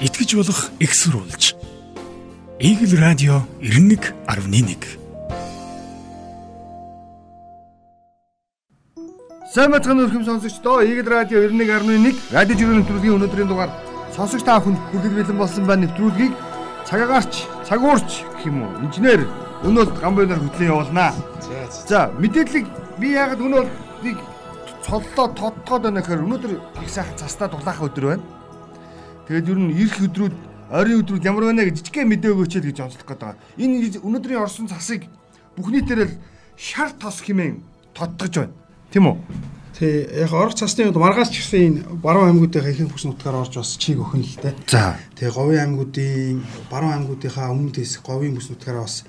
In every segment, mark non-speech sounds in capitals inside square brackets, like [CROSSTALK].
итгэж болох экссурулж. Игэл радио 91.1 Сайн бацхан өрхөм сонсогчдоо Игэл радио 91.1 радио жирийн нэвтрүүлгийн өнөөдрийн дугаар сонсогч та бүхэнд хүргэл бэлэн болсон байна нэвтрүүлгийг цагаагаарч, цагуурч гэх юм уу инженер өнөөл гамбайнаар хөтлөн явуулнаа. За мэдээллийг би яагаад өнөөл нэг цоллоо тодтоод байна гэхээр өнөөдөр их сайхан цастаа дулаах өдөр байна. Тэгээд ер нь ирэх өдрүүд ойрын өдрүүд ямар байна гэж жижигхэн мэдээ өгөөч л гэж онцлох гээд байгаа. Энэ өнөөдрийн орсон цасыг бүх нийтээр л шар тос хэмээн тодтогж байна. Тийм үү? Тий, яг орох цасны үед маргаас ч гэсэн энэ баруун аймагуудынхаа ихэнх бүс нутгаар орж бас чиг өхөн л дээ. За. Тэгээ говийн аймагуудын баруун аймагуудынхаа өмнөд хэсэг говийн бүс нутгаараа бас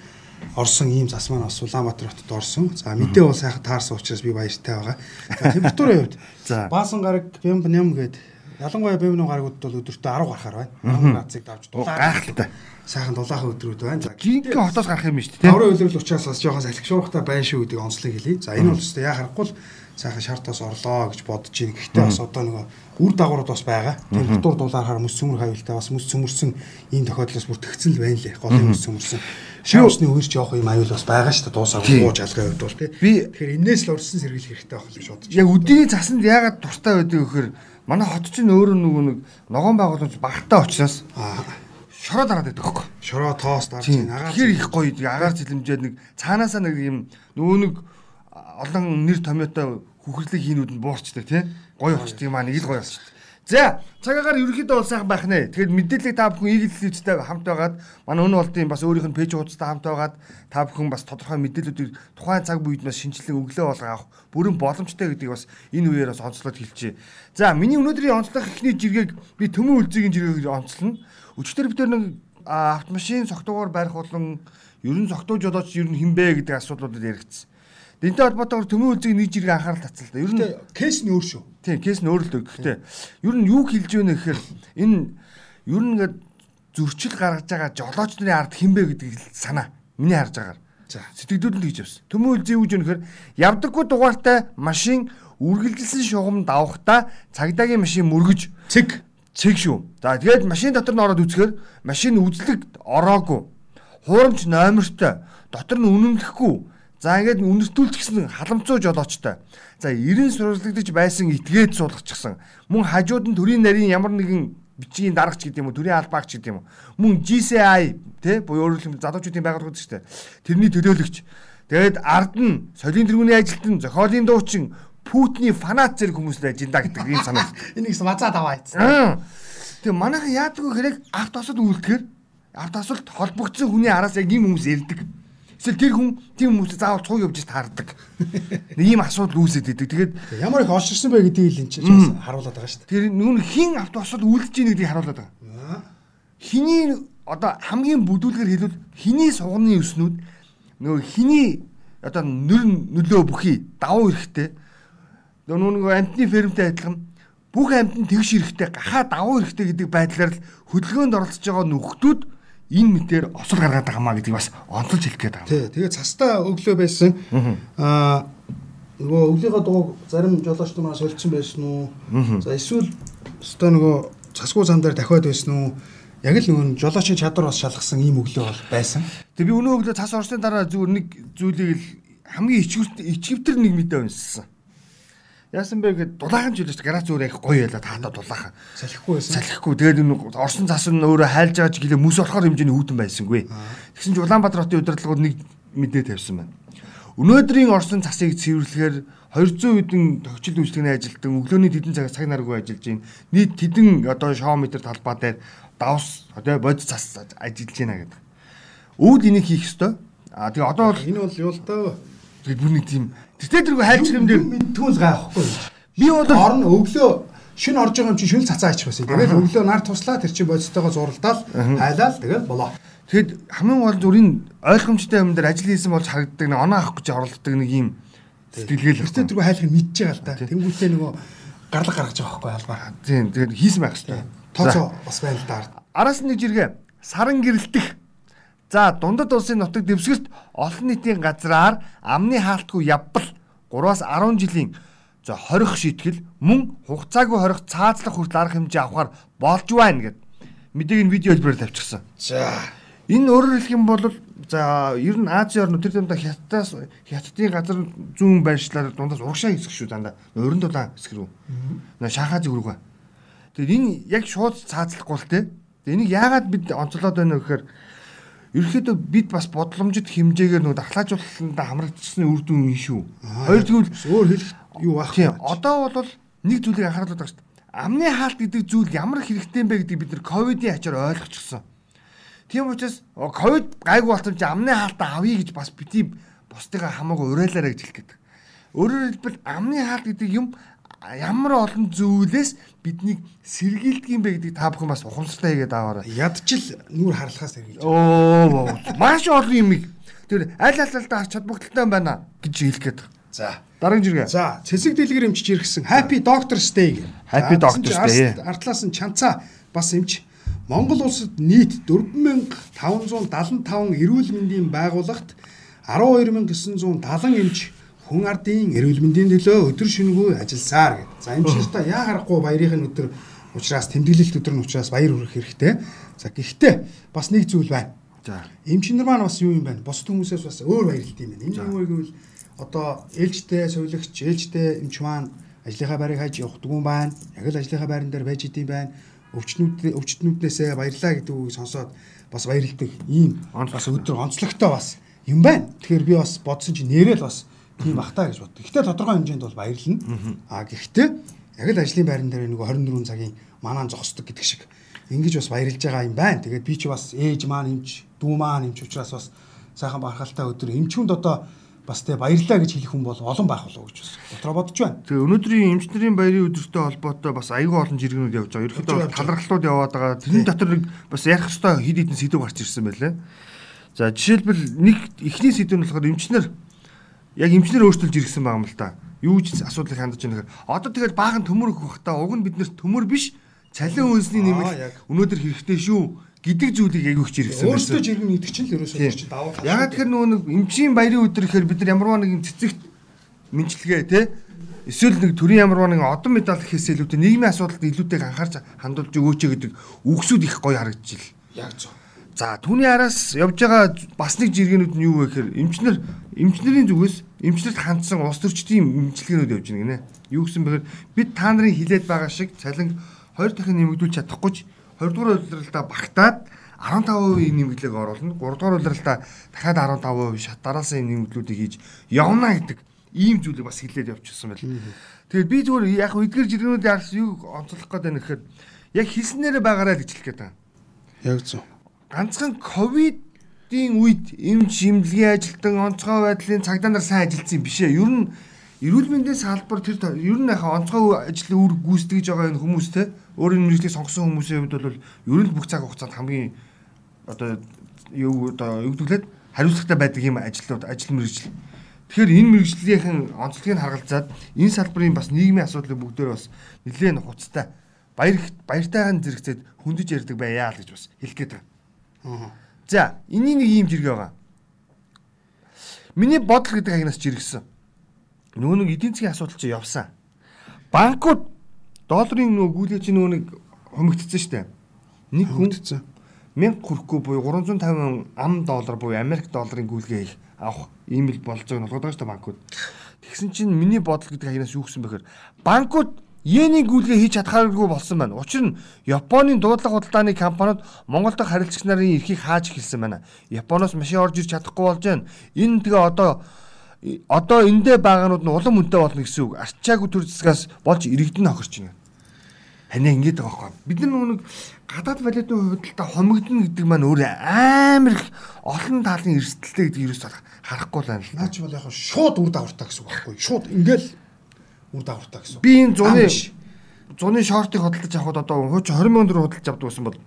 орсон ийм зас маань бас Улаанбаатар хотод орсон. За мэдээ бол сайхан таарсан учраас би баяртай байгаа. За температурын хувьд [LAUGHS] За. Баасан гараг Бямб ням гээд ялангуяа Бямбны гарагуудад бол өдөртөө 10 гарахаар байна. 10 градусыг давж дулаад Гайхалтай. сайхан дулаахан өдрүүд байна. За Жинхэнэ хотоос гарах юм шүү дээ. Таврын үйлрэл учраас бас жоохон салхишуурхтай байна шүү гэдгийг онцлог хэлье. За энэ бол өстой яа харахгүй л сайхан шартаас орлоо гэж бодож байна. Гэхдээ бас одоо нөгөө үр дагаврууд бас байгаа. Температур дулаарахаар мэс цөмөр хавилтаа бас мэс цөмөрсөн ийм тохиолдлоос бүр тэгсэн л байна лээ. Голын мэс цөмөрсөн. Шаусны үерч явах юм аюул бас байгаа шүү дээ. Дуусаагүй гууж алгын хувьд бол тий. Тэгэхээр энээс л урьдчилан сэргийлэх хэрэгтэй байх гэж бодож. Яг өдний цаснд яагаад дуртай байдаг гэхээр манай хот чинь өөрөө нөгөө нэг ногоон байгууламж багтаа учраас Аа шороо дараад байдаг хөөхгүй. шороо тоос дарж Тийм. агаар Тэгэхээр их гоё агаар зэлэмжээд нэг цаанаасаа нэг юм нөгөө нэг олон нэр томьёотой хүхрлэг хийнүүд нь буурчдаг тий. Гоё болчдөг маа нэг л гоё болчдөг. За цагаагаар ерөөхдөө бол сайхан байх нэ. Тэгэхээр мэдээллийг та бүхэн иглэлцтэй хамт байгаад манай өнөө болтын бас өөрийнх нь пэйж хуудастай хамт байгаад та бүхэн бас тодорхой мэдээллүүдийг тухайн цаг үед бас шинжилгээ өглөө болго авах бүрэн боломжтой гэдгийг бас энэ үеэр бас онцлоод хэлчихье. За миний өнөөдрийн онцлох эхний жиргэг би төмөн үлзигийн жиргэгийг онцлно. Өчтөр бид нэг автомашин согтуугаар барих болон ерөн согтуу жолооч ер нь хинбэ гэдэг асуудлуудад яригдсан. Дэнтэй холбоотойгоор төмөн үлзигийн нэг жиргээ анхаарал татсан л да. Ер нь кейс нь өөр шүү. Тийм, кейс нь өөрлөдөг. Гэхдээ ер нь юу хэлж байна гэхээр энэ ер нь ингээд зөрчил гаргаж байгаа жолооч нарын ард хинбэ гэдэг л санаа. Миний харж байгаагаар. За. Сэтгэлдүүд нь тэгж явсан. Төмөн үлзий вэ гэхээр явдаггүй дугаартай машин үргэлжилсэн шугам давхтаа цагдаагийн машин мөргөж Цэг цэг шүү. За тэгээд машин дотор нь ороод үзэхээр машин үзлэг ороогүй. Хуурамч номертой. Дотор нь үнэмлэхгүй. За ингээд үнэртүүлчихсэн халамцуу жолоочтой. За 90 сурвалжлагдаж байсан этгээд суулгачихсан. Мөн хажууд нь төрийн нарийн ямар нэгэн бичгийн дарагч гэдэг юм уу, төрийн албаагч гэдэг юм уу. Мөн GCI тий буюу өөрөөр хэлбэл залуучуудын байгууллага гэдэг чинь тэрний төлөөлөгч. Тэгээд ард нь солийн тэргүүний ажилтан, зохиолын дуучин, Путиний фанат зэрэг хүмүүс л ажинда гэдэг ийм санаа. [LAUGHS] энийг мазаа даваа ийцэн. Аа. Тэгээ манайхан яадаг вэ хэрэг авто осод үлдэхээр авто осолд холбогдсон хүний араас яг ийм хүмүүс ирдэг. Эсвэл тэр хүн тийм хүмүүсээ заавал цуг явж таардаг. [LAUGHS] Ийм асуудал үүсээд идэг. Тэгээд Ямар их олширсан бэ гэдгийг л энэ чинь харуулдаг байгаа шүү дээ. тэр нүүн хин авто осод үлдэж ийн гэдгийг харуулдаг. Хиний одоо хамгийн бүдүүлгээр хэлвэл хиний сугны өснүүд нөгөө хиний одоо нөр нөлөө бүхий давуу эрэхтэй нөгөө амтны фермтэй адилхан бүх амт нь тэгш эрэхтэй гахаа давуу эрэхтэй гэдэг байдлаар л хөдөлгөөнд оролцож байгаа нөхдүүд энэ мэтээр осол гаргаад байгаа маа гэдгийг бас онцолж хэлэх гээд байгаа. Тий, тэгээ цастаа өглөө байсан. Аа нөгөө өглөөгөө дууг зарим жолооч нар солилцсон байсан уу? За эсвэл өстой нөгөө цасгүй зам дээр дахиад байсан уу? Яг л нөгөө жолоочийн чадвар бас шалгасан ийм өглөө бол байсан. Тэгээ би өнөө өглөө цас орсны дараа зүгээр нэг зүйлийг л хамгийн ичгүүрт ичгэвтер нэг мэдээ унссан. Яасан бэ гэхэд дулаахан жилээс гараа зүгээр их гоё яла таатаа дулаахан. Салхихгүй байсан. салхихгүй. Тэгээд энэ орсон цас нь өөрөө хайлж байгаа ч гэлээ мүс болохоор хэмжээний хүүтэн байсангүй. Тэгсэн чинь Улаанбаатар хотын удирдлагууд нэг мэдээ тавьсан байна. Өнөөдрийн орсон цасыг цэвэрлэхээр 200 хэдэн төгчл үйлчлэгний ажилтан өглөөний тэдэн цаг цаг наргүй ажиллаж байна. Нийт тэдэн одоо шоуметр талбай дээр давс одоо бод цас ажиллаж байна гэдэг. Өвд энийг хийх ёстой. А тэгээ одоо бол Энэ бол юу л таа. Тэгээд бүр нэг тийм тэртээ тэргүй хайлж хэмдэр мэдтгүүл гайхгүй. би бол Орн өглөө шин орж байгаа юм чи шүл цацаа ачих байсан. Тэгээд өглөө нар туслаа тэр чи бодцоогоо зуралдаал хайлаал тэгээд болоо. Тэгэд хамгийн гол зүрийн ойлгомжтой юм дээр ажил хийсэн болж харагддаг нэг оноо авах гэж оролддог нэг юм сэтгэлгээл байна. тэргүй хайлах мэдж байгаа л да. Тэнгүүтээ нөгөө гарлаг гаргаж байгаа байхгүй албаа. Тийм тэгээд хийсэн байх хэрэгтэй. Тооцоо бас байна л да. Араас нь нэг жиргээ саран гэрэлтэх. За дундад улсын нутаг дэвсгэрт олон нийтийн газраар амны хаалтгүй явбал 3-аас 10 жилийн за хорих шийтгэл мөн хугацаагүй хорих цаазлах хүртэл арга хэмжээ авахар болж байна гэд мэдээг нь видео хэлбэрээр тавьчихсан. За. Энэ өөрөөр хэлэх юм бол за ер нь Азийн орнууд тэр дундаа хятадаас хятадын газар зүүн байршлаар дундаас урагшаа хэсэг шүү дандаа. Өрн дулаан хэсэг рүү. Наа Шанхай зүг рүү. Тэгэхээр энэ яг шууд цаацлахгүй л те. Энийг яагаад бид онцлоод байна вэ гэхээр ерөөхдөө бид бас бодломжит хэмжээгээр нөгөө дархлаажуулалтанд хамрагдчихсны үр дүн юм шүү. Хоёр тэгвэл өөр хэлэх юу байх Тийм. Одоо бол нэг зүйлийг анхааруулдаг шүү дээ. Амны хаалт гэдэг зүйл ямар хэрэгтэй юм бэ гэдгийг бид нэр ковидын ачаар ойлгочихсон. Тийм учраас ковид гайгүй болсон чи амны хаалтаа авъя гэж бас бити бусдыгаа хамаагүй уриалаарай гэж хэлэх гээд. Өөрөөр хэлбэл амны хаалт гэдэг юм ямар олон зүйлээс биднийг сэргийлдэг юм бэ гэдгийг та бүхэн бас ухамсартай хийгээд аваарай. ядчил нүур харлахаас хэрэгж. Оо маш олон юм. Тэр аль аль алдаа харч чадбагталтай байна гэж хэлэх гээд. За. Дараагийн жиргээ. За, цэцэг дэлгэр эмчиж иргсэн. Happy Doctor Stay. Happy За, Doctor гэсэн чинь Stay. арт- Артлаас нь чанцаа бас эмч. Монгол улсад нийт 4575 эрүүл мэндийн байгууллагт 12970 эмч хүн ардын эрүүл мэндийн төлөө өдөр шөнөгүй ажилласаар гэдэг. За эмчнэртээ яа харахгүй баярын өдөр учраас тэмдэглэлт өдөр нь учраас баяр хүрэх хэрэгтэй. За гэхдээ бас нэг зүйл байна. За. Эмчнэр маань бас юу юм байна? Бусд хүмүүсээс бас өөр баярлалт юм байна. Энэ юу вэ гэвэл одоо ээлжтэй сувилагч, ээлжтэй эмч маань ажлынхаа байрыг хайж явахдаг юм байна. Яг л ажлынхаа байран дээр байж идэм байна. Өвчтнүүд өвчтнүүднээсээ баярлаа гэдэг үгийг сонсоод бас баярладаг ийм бас өдөр онцлогтой бас юм байна. Тэгэхээр би бас бодсон чинь нэрэл бас тийм бахтаа гэж боддог. Гэхдээ тодорхой хэмжээнд бол баярлна. А гэхдээ яг л ажлын байран дээр нөгөө 24 цагийн манаан зогсдог гэдэг шиг ингэж бас баярлж байгаа юм байна. Тэгээд би чи бас ээж маань эмч, дүү маань эмч учраас бас сайхан бахархалтай өдөр эмчүүнд одоо бас тэ баярлаа гэж хэлэх хүн бол олон байх болов уу гэж бас дотроо бодож байна. Тэгээ өнөөдрийн эмчнэрийн баярын өдөртэй холбоотой бас аюул олон жиргэнүүд явж байгаа. Ерөнхийдөө талархлууд яваад байгаа. Тэрний дотор нэг бас ярих хэвээр хид хідэн сэдв гарч ирсэн байлээ. За жишээлбэл нэг эхний сэдв нь болохоор эмчнэр яг эмчнэр өөрчлөлж иргсэн байгаа юм л та. Юу ч асуудлыг хандаж байгаа нөхөр. Одоо тэгэл баахан төмөр өгөх та уг нь биднэрт төмөр биш цалин үнсний нэмэлт яг. өнөөдөр хэрэгтэй шүү гэдэг зүйлийг яг өгч иргсэн Өөртөө жиргэн гэдэг чинь л ерөөсөө чи давуу тал. Ягаад тэгэхээр нөгөө нэг эмчийн баярын өдөр гэхээр бид нар ямарваа нэгэн цэцэгт мэнчилгээ те эсвэл нэг төрийн ямарваа нэгэн одон медаль гэхээс илүүтэй нийгмийн асуудалд илүүтэй анхаарч хандуулж өгөөч гэдэг үгсүүд их гоё харагдаж ил. яг зөв. За түүний араас явж байгаа бас нэг жиргэнүүд нь юу вэ гэхээр эмчнэр эмчнэрийн зүгээс эмчнэрт хандсан улс төрчдийн эмчилгээнүүд явж байна гинэ. Юу гэсэн бэхээр бид та нарын хилээд байгаа шиг цалин хоёр дахин нэмэгдүүлж чадахгүй ч 20 дугаар улиралдаа багтаад 15% нэмэгдлэг оруулна. 3 дугаар улиралдаа дахиад 15% шат дараалсан нэмэгдлүүдийг хийж явна гэдэг ийм зүйлийг бас хилээд явчихсан байл. Тэгэхээр би зүгээр яг хөө эдгээр жиргэнүүдийн араас юу онцлох гээд байна гэхээр яг хэлснээрээ байгаарай гэж хэлэх гээд байна Яг зөв. ганцхан ковидын үед эмч шимлэгийн ажилтан онцгой байдлын цагдаа нар сайн ажилласан юм биш ээ. Ер нь эрүүл мэндийн салбар тэр ер нь яхаа онцгой ажлын үр гүйцэтгэж байгаа энэ хүмүүс те өөрийн мэрэгжлийг сонгосон хүмүүсийн хувьд бол ер нь бүх цаг хугацаанд хамгийн одоо юу одоо өгдөглээд хариуцлагатай байдаг юм ажлууд ажил мэрэгжил. Тэгэхээр энэ мэрэгжлийнхэн онцлогийг харгалзаад энэ салбарын бас нийгмийн асуудлыг бүгдээр бас нэлээд хуцтай баяр баяртайхан зэрэгцээд хөндөж ярьдаг байяа л гэж бас хэлэх гээд байгаа. Аа. За, энэний нэг юм зэрэг байгаа. Миний бодол гэдэг агнаас жиргсэн. Нөгөө нэг эдийн засгийн асуудал чи явсан. Банкуд долларын нөгөө гүйлгээ чи нөгөө нэг хомигдсон шүү дээ. Нэг Хүндсэн. 1000 хүрэхгүй буюу 350 ам доллар буюу Америк долларын гүйлгээ их авах ийм л болж байгааг нь болгоод байгаа шүү дээ банкуд. Тэгсэн чинь миний бодол гэдэг агнаас юу гэсэн бэхээр банкуд Йений гүйлгээ хийж чадхааргүй болсон байна. Учир нь Японы дуудлага худалдааны компаниуд Монгол дахь харилцагч нарын эрхийг хааж эхэлсэн байна. Японоос машин орж ирж чадахгүй болж байна. Энэ тэгээ одоо одоо эндээ байгаагнууд нь улам үнэтэй болно гэсэн үг. Арчаагүй төр засгаас болж иргэдэн хохирч байна. Ханаа ингэж байгаа байхгүй. Бид нар нэг гадаад валютын хувьдалтаа хомигдно гэдэг маань өөр амар их олон талын эрсдэлтэй гэдэг юус харахгүй л байна л. Наа чи бол яг шууд үр дагавартай гэсэн үг байхгүй. Шууд ингээл үр дагавартай гэсэн. Би энэ зуны зуны шортыг хөдөлж авахд одоо хууч 20 сая төгрөг хөдөлж авдаг байсан бол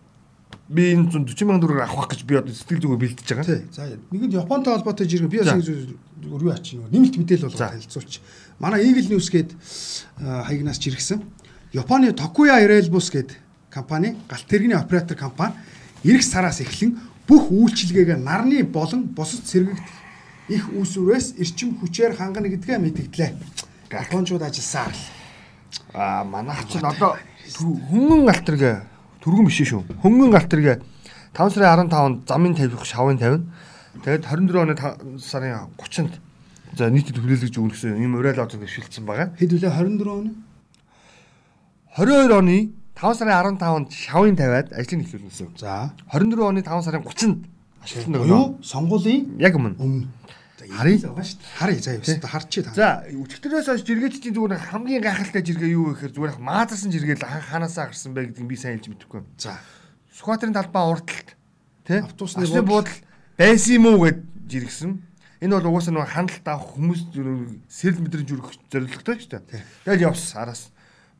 би энэ 140 сая төгрөг авах гэж би одоо сэтгэл зүгөө бэлдэж байгаа. Тий. За нэгэнд Японтой холбоотой жиргээ би бас юу ачи нөгөө нэмэлт мэдээлэл За. танилцуулч. Манай Eagle News гээд аа, хаягнаас жиргсэн. Японы Tokuya Railbus гээд компани галт тэрэгний оператор компани эх сараас эхлэн бүх үйлчилгээгээ нарны болон бусад сэргэгт их үүсвэрээс эрчим хүчээр хангана гэдгээ мэдгдлээ. Япончууд ажилласаар л. Аа манайх ч одоо хүмүүн алтэргээ Түргэн биш шүү. Хөнгөн галт тэргээ 5 сарын 15-нд замын тавих шавын тавина. Тэгээд 24 оны 5 сарын 30-нд за нийтэд хүлээлгэж өгнө гэсэн юм уриалал орж шилжсэн байгаа. Хэд үлээ 24 оны? 22 оны 5 сарын 15-нд шавын тавиад ажлыг эхлүүлнэ гэсэн. За. 24 оны 5 сарын 30-нд ашигласан нэг Юу? Сонгуулийн Яг өмнө. өмнө. Харъя. байгаа шүү дээ. Харъя заа ёстой харчи та. За, өчтөрөөс хойш жиргээчдийн зүгээр хамгийн гайхалтай жиргээ юу вэ гэхээр зүгээр маазарсан жиргээ л ханаасаа гарсан бэ гэдгийг би сайн хэлж мэдэхгүй. За. Сүхбаатарын талбай урдталт тий Автобусны буудал байсан юм уу гэд жиргсэн. Энэ бол угаасаа нэг хяналт авах хүмүүс сэрэл мэдрэмж өргөх зорилготой шүү дээ. Тэгэл явс араас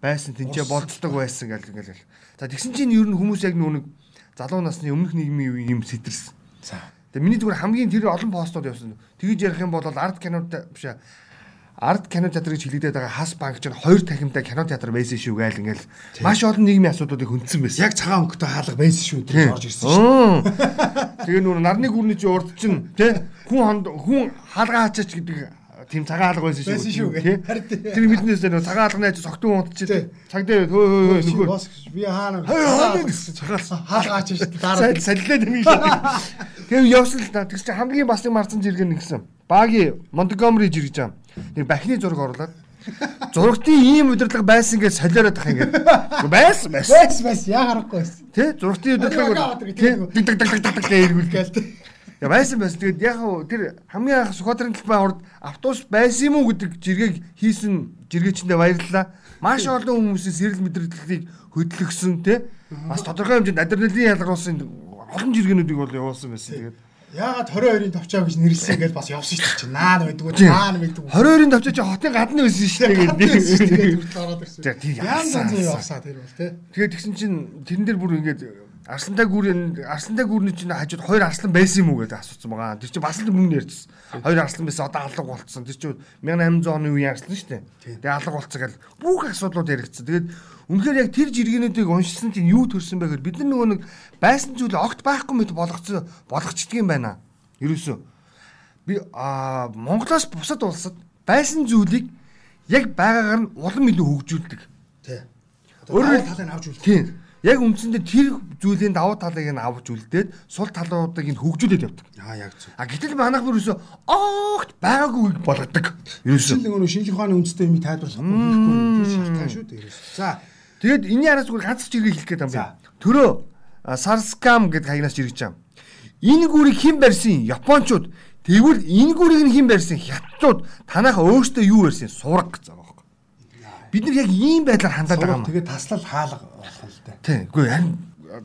байсан тэнцээ болцдог байсан гэл ингээл. За тэгсэн чинь ер нь хүмүүс яг нүг залуу насны өмнөх нийгмийн үе юм сэтэрсэн. За. Тэгээ миний зүгээр хамгийн тэр олон постууд явсан. Тэгж ярих юм бол арт кинод биш ээ. Арт кино театр гэж хэлэгдээд байгаа хас банк чинь хоёр тахимтай кино театр байсан шүү гээл ингээл маш олон нийгмийн асуудлуудыг хөндсөн байсан. Яг цагаан өнгөтэй хаалга байсан шүү дээ орж ирсэн шүү. Тэгээ нүр нарны гүрний чи урд чинь тий хүн хүн хаалгаа хачаач гэдэг тийм цагаан хаалга байсан шүү. Байсан шүү. Тэр мэднээс нөө цагаан хаалганы аж согтун унт чи Тий. цаг дээр хөө хөө хөө нөгөө би хаана цагаан хаалгаач шүү. Дараа саллаад нэг шиг. Тэгээ явсан л та. Тэгс чи хамгийн бас нэг марцсан жиргэн нэгсэн. Баги Монтгомери жиргэж байгаа. Нэг бахны зураг оруулаад зурагтын ийм удирдлага байсан гэж солиороод тах ингээд. Байсан байсан. Бас бас яа харахгүй байсан. Тэ зурагтын удирдлага тий дэг дэг дэг дэг дэг гэж эргүүл. Гээл. Я байсан байсан. Тэгээд яг тэр хамгийн анх Сүхбаатарын талбай урд автобус байсан юм уу гэдэг жиргэг хийсэн жиргээчэндээ баярлалаа. Маш олон хүмүүсийн сэрэл мэдрэлтийг хөдөлгсөн те. Бас тодорхой хэмжээнд адреналин ялгаруулсан олон жиргэнүүдийг бол явуулсан байсан. Тэгээд Яагаад 22-ын товчоо гэж нэрлсэн гэж бас явсан шүү дээ. чи. Наан байдгүй, наан байдгүй. 22-ын тавчаа чи хотын гадна байсан шүү дээ гэдэг. Хүртэл ороод ирсэн. Тийм яасан, яасан. явсаа тэр бол тий. Тэгээд тэгсэн чинь тэрэн дээр бүр ингээд Арслантай гүрэн Арслантай гүрний чинь хажууд хоёр арслан байсан юм уу гэдэг асуусан байгаа. Тэр чинь бас л мөнгө ярьжсэн. Хоёр арслан байсан одоо алга болцсон. Тэр чинь 1800 оны үеийн арслан шүү дээ. Тэгээ алга болцсон гэл бүх асуудлууд яригдсан. Тэгээд үнэхээр яг тэр жиргэнүүдийг уншсан чинь юу төрсөн бэ гэхээр бид нар нөгөө нэг байсан зүйл огт байхгүй мэт болгоцсон болгочдөг юм байна. Ерөөсөө би а Монголоос бусад улсад байсан зүйлийг яг байгаагаар нь улам илүү хөгжүүлдэг. Тий. Өөрөөр- Өөрөөр талыг авч үлдээ. Яг үндсэндээ тэр зүйлийн давуу талыг нь авч үлдээд сул талуудыг нь хөгжүүлээд явдаг. Аа яг зөв. А гэтэл манайх бүр өсөө огт байгаагүй болгодог. Ерөөсөө. Шинэ нөгөө шинжлэх ухааны үндэстэй юмыг тайлбарлахгүй тэр шалтгаан шүү дээ. За Тэгээд энэний араас зүгээр ганц чиргээ хэлэх гээд юм байна. Төрөө Сарскам гэдэг хаягнаас жиргэж байгаа. Энэ гүрийг хэн барьсан? Японочууд. Тэгвэл энэ гүрийг нь хэн барьсан? Хятадууд. Танайх өөртөө юу барьсан? Сураг. Бид нар яг ийм байдлаар хандаад байгаа юм. тэгээд таслал хаалга болох л дээ. Тийм. Үгүй харин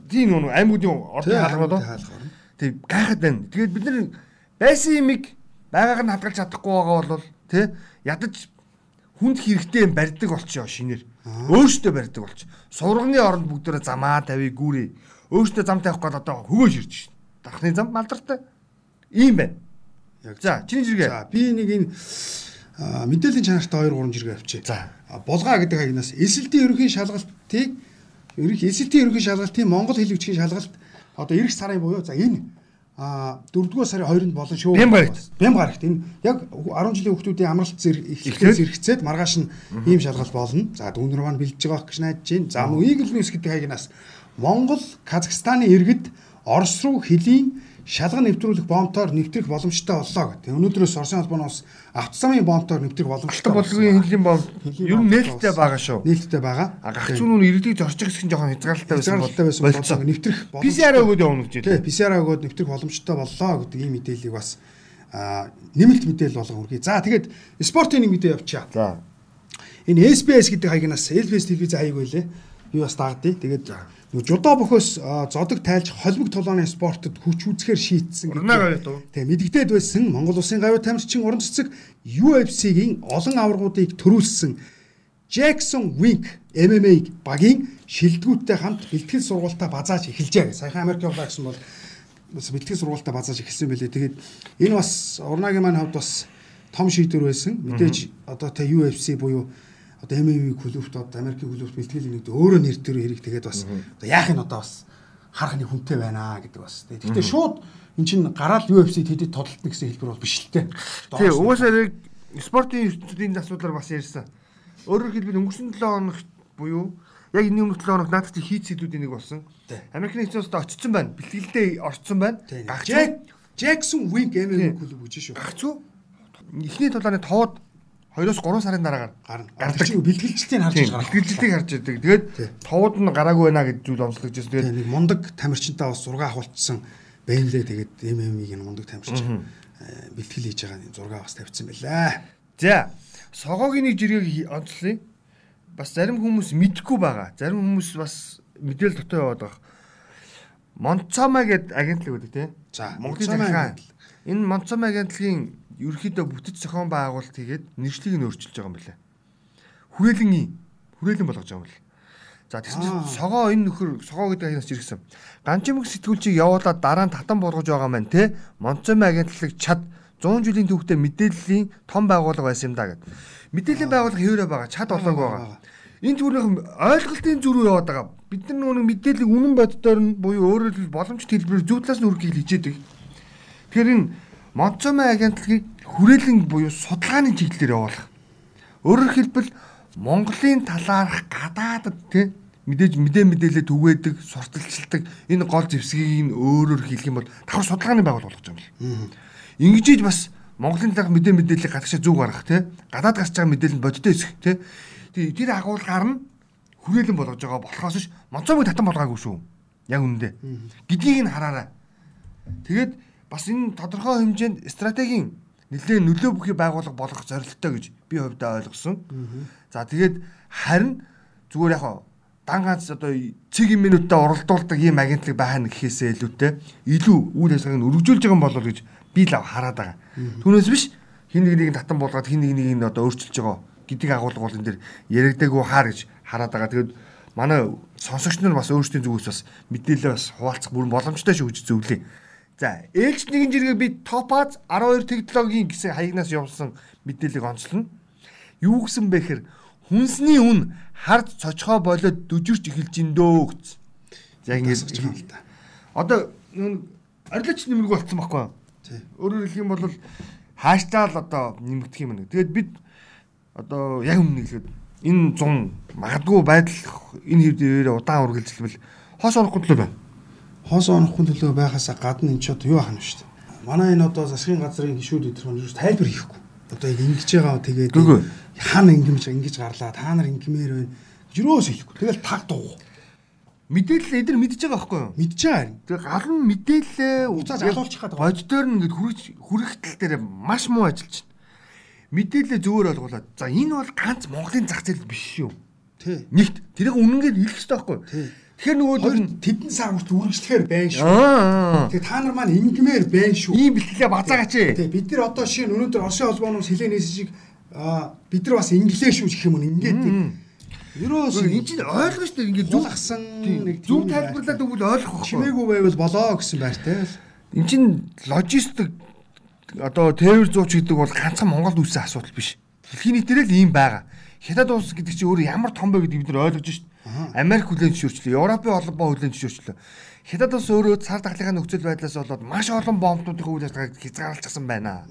тийм нүг аймагуудын ордын хаалга болоо. Тэг гайхаад байна. Тэгээд бид нар байсан юмыг байгааг нь хадгалж чадахгүй байгаа бол тий ядаж хүнд хэрэгтэй юм барьдаг болчихоо шинээр. Өөртөө барьдаг болчих. Сурганы оронд бүгдөө замаа тавь гүүрээ. Өөртөө зам тавих гээд одоо хөгөөж ирж шин. Дахны зам малдартай. Ийм байна. Яг За, чиний жиргээ. За би нэг энэ мэдээллийн чанартай 2 3 жиргээ авчи. За. Булгаа гэдэг хаягнаас эсэлтийн ерөнхий шалгалтыг ерөнх эсэлтийн ерөнхий шалгалтын Монгол хэл хүчгийн шалгалт одоо эх сарын буюу за энэ а 4-р сарын 2-нд болон шүүх Бям гарагт. Бям гарагт энэ яг 10 жилийн хүүхдүүдийн амралт зэрэг Эхлээд? эхлэхээс зэрэгцээд маргааш нь ийм шалгалт болно. За дүүнэр маань бэлдэж байгаа гэж найдаж байна. За мөн Eagle News гэдэг хаягнаас Монгол Казахстаны иргэд Орос руу хөлийн шалган нэвтрүүлэх бомтоор нэвтрэх боломжтой боллоо гэдэг. Өнөөдрөөс Оросын албаноос авто замын бомтоор нэвтрэх боломжтой. Болгоны хэллийн бом ер нь нээлттэй болсон. байгаа шүү. Нээлттэй байгаа. А гагцуун нь иргэдийг зорчих гэсэн жоохон хязгаарлалтай байсан бол Хязгаарлалтай байсан болцоо. болцоо нэвтрэх PCR өгөөд явна гэж хэлээ. PCR өгөөд нэвтрэх боломжтой боллоо гэдэг ийм мэдээллийг бас нэмэлт мэдээлэл болгон хүргэе. За тэгээд спортын нэг мэдээ явчаа. За. Энэ SBS гэдэг хаягнаас SBS телевиз хаяг байлээ. Би бас дагдъя. Тэгээд жудо бохоос зодог тайлж холбог толооны спортод хүч үзэхээр шийтсэн дуу. Тэгээ мэдгдээд байсан Монгол Улсын гавьяа тамирчин уран цэцэг UFC-гийн олон аваргуудыг төрүүлсэн Jackson Wink MMA багийн шилдэгүүдтэй хамт бэлтгэл сургуультаа базааж эхэлжээ. Саяхан Америк явлаа гэсэн бол бас бэлтгэл сургуультаа базааж эхэлсэн байлээ. Тэгээд энэ бас урнагийн маань хувьд бас том шийдвэр байсан. Мэдээж одоо тэ UFC буюу одоо MMA клубт одоо Америкийн клубт бэлтгэл нэг өөрөө нэр төр хэрэг тэгээд бас одоо яах нь одоо бас харах нэг хүнтэй байна гэдэг бас. Тэгэхдээ шууд эн чинь гараал UFC тэдэд тодтолтно гэсэн хэлбэр бол биш л те. Тий, угаасаа яг спортын ертөнцийн асуудлаар бас ярьсан. Өөрөөр хэлбэл өнгөрсөн 7 хоногт буюу Яг энэ өмнөх 7 хоног надад чи хийц сэдвүүдийн нэг болсон. Америкийн нэгдсэн улсад очсон байна. Бэлтгэлдээ орцсон байна. Гагч Джексон Wing MMA клуб үжиж шүү. гагч уу? Эхний тулааны товод 2-оос 3 сарын дараагаар Гарна. гардаг. Бэлтгэлжлтийг харж Тийм, гарах. бэлтгэлтийг харж идэг. Тэгээд товод нь гараагүй байна гэж зүйл онцлогдож байсан. Тэгээд Тэгээ нэг мундаг тамирчинтай бас зураг авалтсан бэнлээ тэгээд MMA-ийн мундаг тамирчин э, бэлтгэл хийж байгаа зураг бас тавьсан байлаа. За, согоогийн нэг жиргэг онцлоё. Бас зарим хүмүүс мэдхгүй байгаа. Зарим хүмүүс бас мэдээлэл дотоо яваад байгаа. Монцома гэдэг агентлаг үүдэг тийм. За, Монголын захиргаан. Энэ Монцома агентлагийн ерөөхдөө бүтэц зохион байгуулалт хийгээд нэршлиг нь өөрчилж байгаа юм байна. Хүрээлэн хүрээлэн болгож байгаа юм байна. За тэгсэн согоо энэ нөхөр согоо гэдэг агентс ирсэн. Ганчимэг сэтгүүлчийг явуулаад дараа нь татан болгож байгаа маань те Монцома агентлаг чад 100 жилийн түүхтэй мэдээллийн том байгууллага байсан юм да гэд. Мэдээллийн байгууллага хэвээрээ байгаа чад болоог байгаа. Энэ зүрх ойлголтын зүрх яваад байгаа. Бид нар нөгөө мэдээллийг үнэн боддоор нь буюу өөрөөр хэлбэл боломжит хэлбэрээр зүү талаас нь хүргэхийг хичээдэг. Тэгэхээр энэ Монцома агентлагийг хүрээлэн буюу судалгааны чиглэлээр явуулах. Өөрөөр хэлбэл Монголын талаарх гадаадд тий мэдээж мэдээ мэдээлэл түгээдэг, сурталчилдаг энэ гол зэвсгийг нь өөрөөр хэлэх юм бол давхар судалгааны байгууллага болгож байгаа юм. Ингэж ийж бас Монголын талаарх мэдээ мэдээллийг гадагшаа зүг гаргах тий гадаад гарч байгаа мэдээлэл нь бодтой эсэх тий тэр агуулгаар нь хүрээлэн болгож байгаа болохоос ш Монцомыг татан болгоогүй шүү. Яг үнэндээ. Гэдгийг нь хараарай. Тэгээд бас энэ тодорхой хэмжээнд стратегийн нэлээд нөлөө бүхий байгууллага болгох зорилготой гэж би хувьдаа ойлгосон. За тэгээд харин зүгээр яг дан ганц одоо цэг минутаа уралдуулдаг ийм агентлаг байна гэхээсээ илүүтэй илүү үйл ажиллагааг нь өргөжүүлж байгаа юм болов уу гэж би л хараад байгаа. Түүнээс биш хин нэг нэг татан болгоод хин нэг нэг нь одоо өөрчилж байгаа гэдэг агуулга бол энэ дэр яригдаагүй хаар гэж хараад байгаа. Тэгээд манай сонсогч нар бас өөрсдийн зүгээс бас мэдээлэл бас хуваалцах бүрэн боломжтой шүү гэж зөвлөе. За, ээлж нэгэн жиргээ би Topaz 12 технологийн гэсэн хаягнаас явуулсан мэдээллийг онцлно. Юу гэсэн бэ гэхээр хүнсний үн хард цочхоо болоод дүжирч эхэлж ин дөө гэсэн. Яг ингэж Тасгаж байгаа л да. Одоо нүүн арилгач нэмэрэг болцсон байхгүй юу? Тий. Өөрөөр хэлэх юм бол хааштай л одоо нэмэгдэх юм нэг. Тэгээд бид одоо яг өмнө хэлгээд энэ 100 магадгүй байдал энэ хэвдээр удаан үргэлжилбэл хоос орохгүй төлөө байна. Хоос онохгүй төлөө байхаасаа гадна энэ ч одоо юу ахна шүү дээ. Манай энэ одоо засгийн газрын гишүүд өдр маань юу тайлбар хийхгүй. Одоо яг ингэж байгаа тэгээд хаана ингэмж ингэж гарлаа та нар ингэмээр байна. Юроос хийхгүй. Тэгэл таг дуу. Мэдээлэл эдэр мэдж байгаа байхгүй юу? Мэдж байгаа. Тэгээ гал нь мэдээлэлээ Уцааж яг алуулчих гээд байгаа. Боддоор нь ингээд хүрэх хүрэгтэл дээр маш муу ажиллаж байна. Мэдээлэлээ зөвөр ойлгуулад. За энэ бол ганц Монголын зах зээл биш шүү. Тий. Нэгт тэрийг үнэнгээр хэлэх хэрэгтэй байхгүй юу? Тий. Тэгэхээр нөгөө нь тэдэн хүртэл үргэлжлэхээр байна шүү. Тэгээ та нар маань ингэмээр байна шүү. ийм бэлтгэлээ базаагаач ээ. Тэгээ бид нар одоо шинэ өнөөдөр Оросын холбооноос хэлэнээс шиг бид нар бас инглээ шүү гэх юм уу ингээд Юроос Энэ чинь ойлгож шүү ингээд зүг зулгсан нэг зөв тайлбарлаад өгвөл ойлгох байхгүй. чимээгүй байвал болоо гэсэн байртай л. Энд чинь логистик одоо террор зууч гэдэг бол ганцхан Монголд үүссэн асуудал биш. Дэлхийн нийтээр л ийм байгаа. Хятад улс гэдэг чинь өөрөө ямар том бэ гэдгийг бид нар ойлгож шít. Америк хүлээн зөвшөөрчлөө, Европын холбоо хүлээн зөвшөөрчлөө. Хятад улс өөрөө цар тахлынхаа нөхцөл байдлаас болоод маш олон бомбуудын үйл ажиллагааг хязгаарлалцсан байна.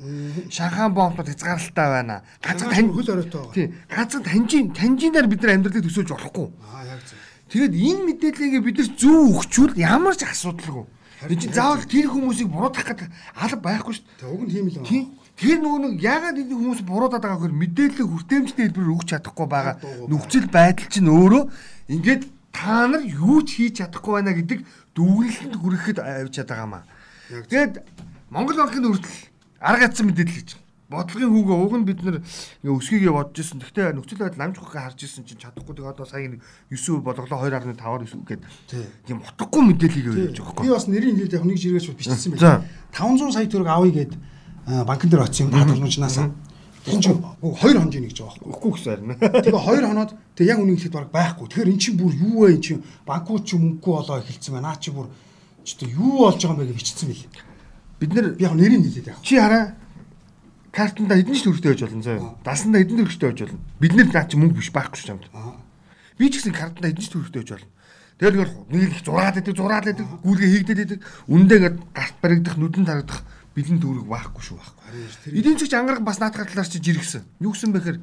Шанхай бомбууд хязгаарлалтай байна. Ганцхан Ганцхан хөл ориотой байгаа. Тийм. Ганцхан танжин танжинаар бид нар амьдралыг төсөөлж болохгүй. Аа яг зөв. Тэгээд энэ мэдээллийг бид нар зөв өгчүүл ямар ч асуудалгүй. Энэ чинь заавал тэр хүмүүсийг буруудах гэдэг алба байхгүй шүү дээ. Уг нь тийм л байна. Тийм. Тэр нөгөө нэг ягаад энэ хүмүүс буруудаад байгаа гэхээр мэдээлэл хүртээмжтэй хэлбэрээр өгч чадахгүй байгаа нөхцөл байдал чинь өөрөө ингээд та нар юу ч хийж чадахгүй байна гэдэг дүгнэлтэнд хүрэхэд авч чаддаг юм аа. Яг Тэгээд Монгол банкны хүртэл арга ядсан мэдээлэл хийж байгаа. Бодлогын хүүгээ уг нь бид нэр өсгийгээ бодож ирсэн. Гэхдээ нөхцөл байдал амж ухаан харж ирсэн чинь чадахгүй. Тэгээд одоо сая нэг 9% бодлого 2.5-аар 9 гээд тийм утгагүй мэдээллийг өгч байгаа Би байхгүй. бас нэрийн хэлээд яг нэг жиргээс бичсэн байна. 500 сая төгрөг авъя аа, банкн дээр очив хад хурмжнаас. Тэгин ч уг 2 хоног нэг гэж байгаа байхгүй. Өгөхгүй гэсэн харин. Тэгээ 2 хоноод тэг яг үнийг хэлэхэд баг байхгүй. Тэгэхээр эн чинь бүр юу вэ эн чинь банкуд чи мөнгөгүй болоо эхэлсэн байна. Наа чи бүр ч одоо юу болж байгаа юм бэ гэж бичсэн бил. Бид нэр Би яг нэрийг хэлээд яг. чи хараа картанда эдэн ч төгрөгтэй байж болно зөө. Дасанда эдэн төгрөгтэй байж болно. Бид нэр наа чи мөнгө биш байхгүй чамд. Аа. Би ч гэсэн картанда эдэн ч төгрөгтэй байж болно. Тэгэл нэг нэг их зураад идэг, зураад идэг, гүйлгээ хийгдээд идэг. Үндэ ингээд гарт баригдах, нүдэн тарагдах бэлэн төгрөг байхгүй шүү байхгүй. Эдийн засгч ангараг бас наадхаар талаар чи жиргсэн. Юу гэсэн бэхээр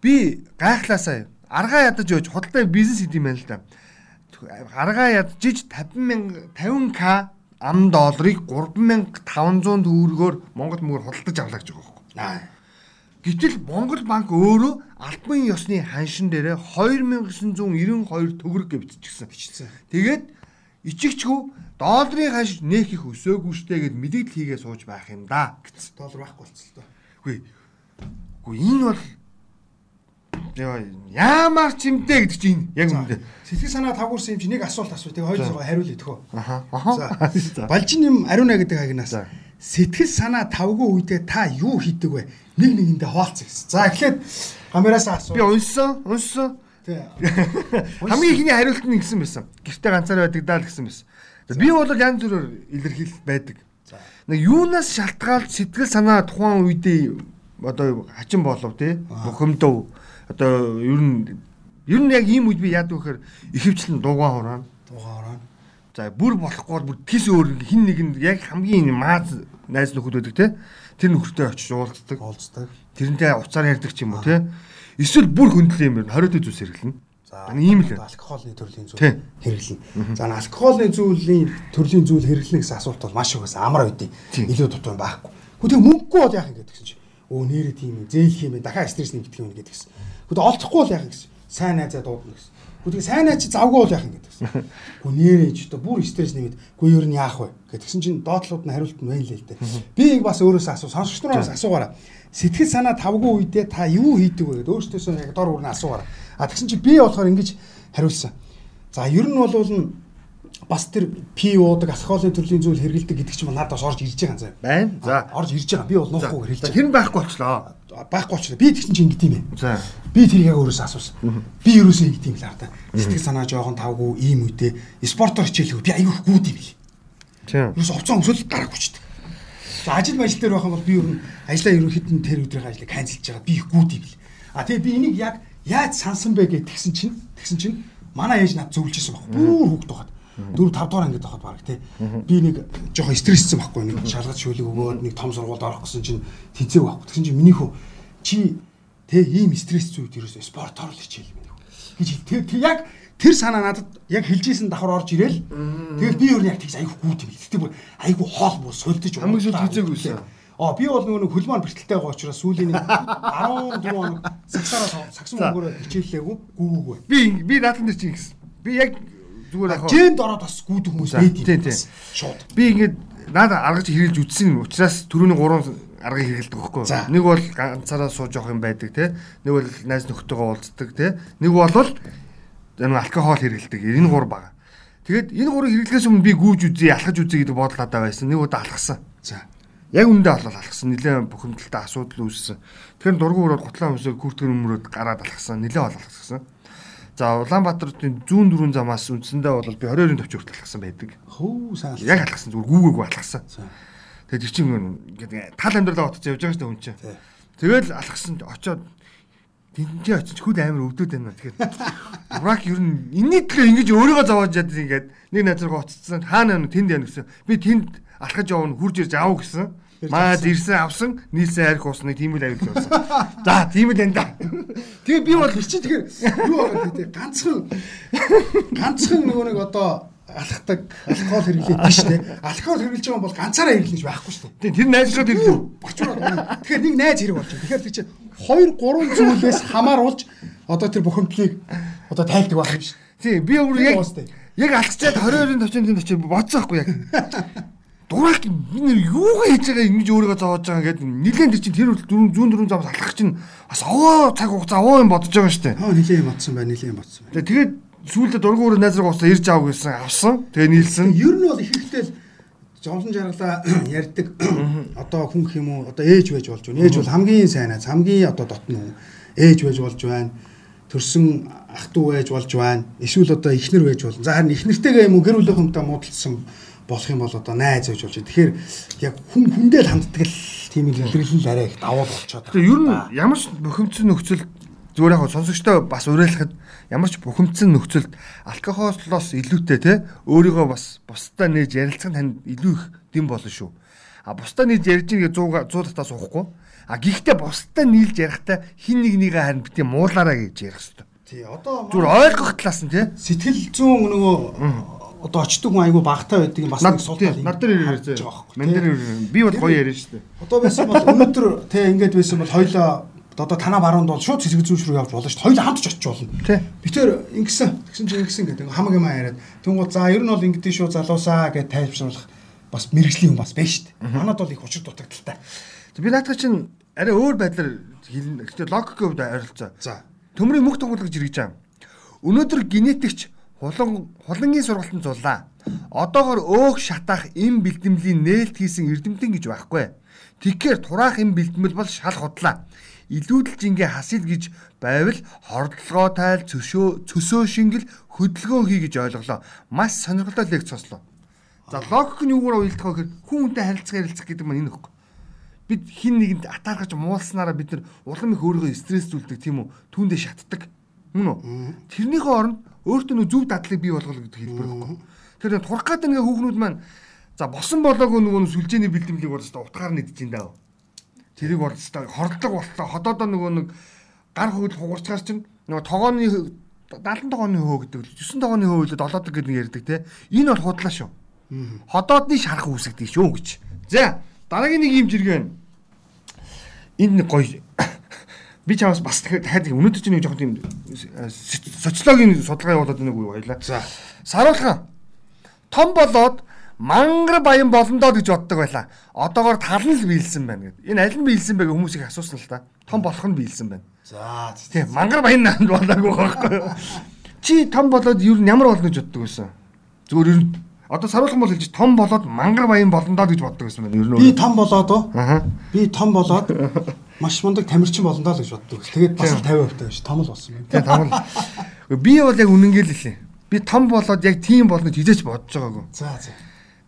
би гайхлаасаа аргаа ядаж өгч худалдаа бизнес хийх юм байна л да. Аргаа ядаж иж 50 мянга 50к ам долларыг 3500 төгрөгөөр Монгол мөнгөөр худалдаж авлаа гэж байгаа. Аа. Гэтэл Монгол банк өөрөө албан ёсны ханшин дээрээ 2992 төгрөг. Бичсэн. Тэгээд ичигчгүй долларын ханш нээх их өсөөгүй штэ гэд мэдээлэл хийгээ сууж байх юм да гэсэн. Доллар байхгүй болчихлоо. Үгүй. Үгүй энэ бол Яа яамаар ч юмдээ гэдэг чинь яг үнэндээ. Сэтгэл санаа тавгуурсан юм чи нэг асуулт асуу. Тэгээ хоёулаа хариулъя төхөө. Аха. За. [LAUGHS] Балжин юм Ариуна гэдэг агнаас За. сэтгэл санаа тавгүй үедээ та юу хийдэг вэ? Нэг нэгэндээ хаалц гэсэн. За эхлээд камераасаа асуу. Би унссан, унссан. [LAUGHS] Хамгийн ихний хариулт нь ингэсэн байсан. Гэртээ ганцаар байдаг даа л гэсэн байсан. Би бол янз бүрээр илэрхийл байдаг. Нэг юунаас шалтгаалж сэтгэл санаа тухайн үедээ одоо хачин болов тий бухимдав одоо ер нь ер нь яг ийм үед би яадаг вэхээр ихэвчлэн дуугаан хураана. Дугаар ороо. За бүр болохгүй бол бүр тис өөр хин нэгэнд яг хамгийн мааз найз нөхөд байдаг те тэр нөхөртэй очиж уулздаг. Олцдог. Тэрнтэй уцаар ярьдаг ч юм уу те. Эсвэл бүр хөндлөө юм байна. Хориотой зүйлс хэрэглэнэ. За ийм л. алкоголны төрлийн зүйл хэрэглэнэ. За алкоголны зүйлийн төрлийн зүйл хэрэглэнэ гэсэн асуулт бол маш их байсан. Амар үдий. Илүү дутуу байхгүй. Гэхдээ мөнгөгүй бол яах юм гэдэг чинь. Өө нэрээ тийм юм, зээл юм, дахиад стресс нэмэгдэх юм гэдэг гэсэн. Гэхдээ олдохгүй бол яах гэсэн. Сайн найзаа дуудана гэсэн. Гэхдээ сайн найз чи завгүй бол яах юм гэдэг гэсэн. Нэрээ ч одоо бүр стресс нэмэд. Гү ер нь яах вэ гэдгсэн чинь доотлууд нь хариулт нь байна л л дээ. Би бас өөрөөсөө асуу, сонсогч нараас асуугаараа. Сэтгэл санаа тавгүй үедээ та юу хийдэг вэ гэдэг өөртөөсөө яг дор бүрнээ асуугаараа. А тэгсэн чи би болохоор ингэж хариулсан. За ер нь бол бас тэр пи уудаг алкоголын төрлийн зүйл хэрэгэлдэг гэдэг чинь надад бас орж ирж байгаа заа. Байна. За. Орж ирж байгаа. Би бол нуухгүй За байгаа. хэн байхгүй болчлоо. Байхгүй ч би тэгсэн чинь ингэдэм юм. За. Би тэрийг яг өөрөөсөө асуусан. Би ерөөсөө ингэдэм л хаа та. Сэтгэл санаа жоохон тавгүй ийм үедээ спортоор хичээлгүй би аягүй гүйд юм бил. Тийм. Ерөөсөө хувцас өмсөл гараг хүчтэй. За ажил мажил дээр байх юм бол би ер нь ажлаа ерөн хитэн тэр өдрийн ажлыг канцелж байгаа. Би их гүйд юм бил. А тэгээ би энийг яг яаж сансан бэ гэж тэгсэн чинь тэгсэн чинь манай ээж над зөвлөжсэн баг. Бүр хүүхд байхад. 4 5 дугаар ангид байхад баг тий. Би нэг жоохон стресссэн байхгүй нэг шалгаж шүлэг өгөөд нэг том сургуульд орох гэсэн чинь тэнцээг байхгүй. Тэгсэн чинь миний хөө чи тий ийм стресс зүйд ерөөсөө спортоор л хичээл юм гэж тэг тэг яг тэр санаа надад яг хэлжсэн давхар орж ирээл тэгэл би өөр нь яг айгүй гүйт юм. Тэгтээ бүр айгүй хоол бүр сольдож Хамгийн сүүлд хийзээгүй байсан. Аа би бол нөгөө нэг хөлмөр бэртэлтэй байгаа учраас сүүлийн нэг 14 хоног сагсаараа сагсан мөнгөөр хичээллээгүй гүүггүй. Би би дээр чинь гэсэн. Би яг зүгээр яг Жэнд ороод бас гүйдэг хүмүүс За, байд юм. Шууд. би ингээд надад аргаж хэрэглэж үтсэн учраас түрүүний гурван аргыг хэрэгэлдэг байхгүй? Нэг бол ганцаараа сууж явах юм байдаг те. Нэг бол найз нөхдөйгөө уулздаг те. Нэг бол энэ алкогол хэрэгэлдэг. Энэ гур бага. Тэгээд энэ гурыг хэрэглэхээс өмнө би гүүж үзье, алхаж үзье гэдэг бодол надад байсан. Нэг удаа алхсан. За. Яг үндэ болол алхсан. Нилээн бухимдалтай асуудал үүссэн. Тэгэхээр дургуун өрөөд гутлаа өмсөөр күртгэн өмрөөд гараад алхсан. Нилээн бол алхсан. За Улаанбаатарын зүүн дөрвөн замаас үндсэндээ бол би 22-ын төвч хүртэл алхсан байдаг. Хөө сайн. Яг алхсан зүгээр гүүгээгүй алхсан. Тэгээд чи чинь ингээд тал амьдралаа утас явж байгаа шүү дээ хүн чинь. Тэгэл алхсан очоод тэнцээ очиж хөл амир өвдөд байна. Тэгэхээр Урак ер нь энэний төлөө ингэж өөрийгөө зовоож яд ингээд нэг найзраа уцсан хаана нэг тэнд яана гэсэн. Би тэнд алхаж явна хурж ирж аав гэсэн. Маа ирсэн авсан нийлсэн арх усныг тийм л авил болсон. За тийм л энэ да. Тэгээ би бол чи тэгэхээр юу байгаа гэдэг ганцхан ганцхан нөгөө нэг одоо алхдаг алкогол хэрэглээд биш те. Алкогол хэрэглэж байгаа бол ганцаараа хэрэглэж байхгүй шүү дээ. тэр найзраад ирлээ. Бочроод. Тэгэхээр нэг найз хэрэг болж байна. Тэгэхээр чинь 2 3 зүйлээс хамааруулж одоо тэр бухимдлыг одоо тайлдаг байх юм шүү. Тийм би өөр яг яг алхачаад 22-ын төвчөнд тэнд очиж бодсон байхгүй яг. Дурак энэ юугаа хийж байгаа ингэж өөрийгөө зовоож байгаа гэдэг нилээн тэр чинь тэр дөрөв зүүн дөрөв замаас алхах чинь бас овоо цаг хугацаа овоо юм бодож байгаа шүү дээ. Аа нилийн бодсон байна, нилийн бодсон байна. Тэгээ тэгээд сүүлдээ дургуур найзраг уусаа ирж аав гэсэн авсан. Тэгээ нийлсэн. Ер нь бол их ихтэй л жонсон жаргалаа [COUGHS] ярьдаг [COUGHS] одоо хүн юм уу одоо ээж байж болж байна. Ээж бол хамгийн сайн аз, хамгийн одоо дотн хүн. Ээж байж болж байна. Төрсөн ах トゥ байж болж байна. Эсвэл одоо ихнэр байж болно. За харин ихнэртэйгээ юм уу гэр бүлийнхэнтэй муудалцсан болох юм бол одоо найз байж болж байна. Тэгэхээр яг хүн хүндээ л ханддаг л тийм их илэрлэл арай их давуу болчиход Тэгээ ер нь ямар ч бухимдсан нөхцөл зүгээр яг сонсогчтой бас уриалахад ямар ч бухимдсан нөхцөлд алкоголоос илүүтэй те өөрийгөө бас бусдаа нээж ярилцах нь танд илүү их дэм болно шүү. А бусдаа нээж ярьж ингээ 100 100 татаас уухгүй. А гэхдээ бусдаа нийлж ярихдаа хин нэг нэгэ харин битээ муулаараа гэж ярих хэрэгтэй. Тий одоо Зүгээр ойлгох талаас нь тий. сэтгэл зүүн нөгөө одоо очдөг хүн айгүй багтаа байдаг юм бас нэг сул тий, тал над дээр ирээ. Мен тий. дээр би бол гоё яриа шүү дээ. Одоо байсан бол өнөөдөр те ингэж байсан бол хоёлоо одоо танаа баруунд бол шууд цэцэг зүүш рүү явж болно шүү дээ. Хоёлоо хамт ч очиж болно. Тий. Би тэр ингэсэн. Тэгсэн чинь ингэсэн гэдэг хамаг юм яриад. Тэнгуул за ер нь бол ингэдэж шүү залуусаа гэж тайлбарлах бас мэрэгжлийн юм бас байна шүү дээ. Манад бол их учир дутагдaltaй. Би наадах чинь арай өөр байдлаар хэлнэ. Гэхдээ логикийн хувьд ойролцоо. За. Төмрийн мөх тоглож иргэж байгаа. Өнөөдөр генетикч хулан хулангийн сургалтанд зуллаа. Одоогор өөх шатаах эм бэлтэмлийн нээлт хийсэн эрдэмтэн гэж байхгүй. Тэгэхээр тураах эм бэлтэмэл бол шал худлаа. Илүүдэлж ингээ хасил гэж байвал хордлогоо тайл цөшөө цөсөө шингэл хөдөлгөөн хий гэж ойлголоо. Маш сонирхолтой лекц сонслоо. За логик нь юугаар уялдах вэ гэхээр хүн хүнтэй харилцах харилцах гэдэг маань энэ ихгүй бид хин нэгэнд атаархаж муулснараа бид нар улам их өөрийгөө стресстүүлдэг тийм үү түүндээ шатдаг мөн үү тэрнийхээ оронд өөртөө нөө зөв дадлыг бий болгох гэдэг хэлбэр байхгүй. Тэр турах гэдэг ингээ хүүхнүүд маань за босон болоогүй нөгөө сүлжээний бэлтгэлийг бол өстой утгаар нэгдэж ин даа. Тэрийг бол өстой хордлого болтлоо ходоодоо нөгөө нэг гар хөвөл хугарчгаар чинь нөгөө тогооны 70 тогооны хөө гэдэг 9 тогооны хөө үлээд олоодог гэдэг нэг ярьдаг те. Энэ бол худлаа шүү. Ходоодны шарах үүсгдэг шүү гэж. За дараагийн нэг юм жиргэн. Энэ нэг гоё би чамаас бас дахиад өнөөдөр чинь нэг жоохон тийм э, соци- социологийн судалгаа явуулаад нэг үе баялаа. За. Саруулхан том болоод мангар баян болондоо гэж боддог байлаа. Одоогоор тал нь л биелсэн байна гэдэг. Энэ аль нь биелсэн бэ гэх хүмүүсийг асуусан л та. Том болох нь биелсэн байна. За. Тийм мангар баян наанд болоогүй байхгүй? Чи том болоод юу ямар болно гэж боддог байсан? Зүгээр ер нь одоо саруулхан бол хэлж том болоод мангар баян болондоо гэж боддог байсан байна. Ер нь Би том болоод уу? Аа. Би том болоод [LAUGHS] маш мундаг тамирчин болондоо л гэж боддог. Тэгээд бас л 50% байж том л болсон байна. Тэгээ том л. Би бол яг үнэнгээл хэлээ. Би том болоод яг тийм болно гэж хизээч бодож байгаагүй. За за.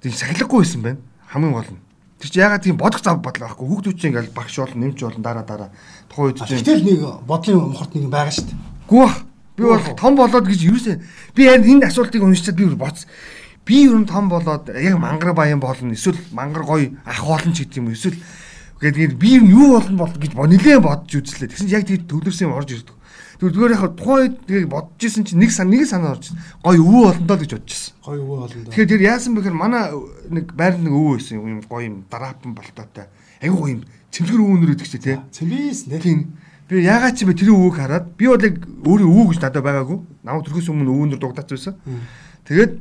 Тэг сахилахгүй байсан байна. Хамгийн гол нь. Тэр чи ягаад тийм бодох зав бодлоо байхгүй. Хүүхдүүд чинь ингээл багш болно, нэмж болно, дараа дараа. Тухайн үед чинь Гэтэл нэг бодлын мохорт нэг байгаа шүү дээ. гүү. Би бол том болоод гэж юусэн. Би энэ асуултыг уншичаад би боц. Би ер нь том болоод яг мангар баян болно. Эсвэл мангар гоё ах болно ч гэдэг юм. Эсвэл гэдэг би юу болно бол гэж нилээн бодож үзлээ. Тэгсэн чинь яг тийм төвлөрсөн юм орж ирдэг. Тэгвэл зүгээр яг тухайн үед тэгээ бодож исэн чинь нэг сан нэг санаа орж ирсэн. Гоё өвөө болондоо л гэж бодож ирсэн. Гоё өвөө болно да. Тэгэхээр тэр яасан бэхээр манай нэг байранд нэг өвөө байсан юм гоё юм дараапан болтоотой. Айгу гоё юм цэмлэгэр өвөнөр өгдөг чи тий. Цэмбис нэ. Тийм. Би ягаад чи бэ тэр өвөөг хараад би бол яг өөрөө өвөө гэж надад байгаагүй. Намайг төрхөөс өмнө өвөнөр дугдаач байсан. Тэгээд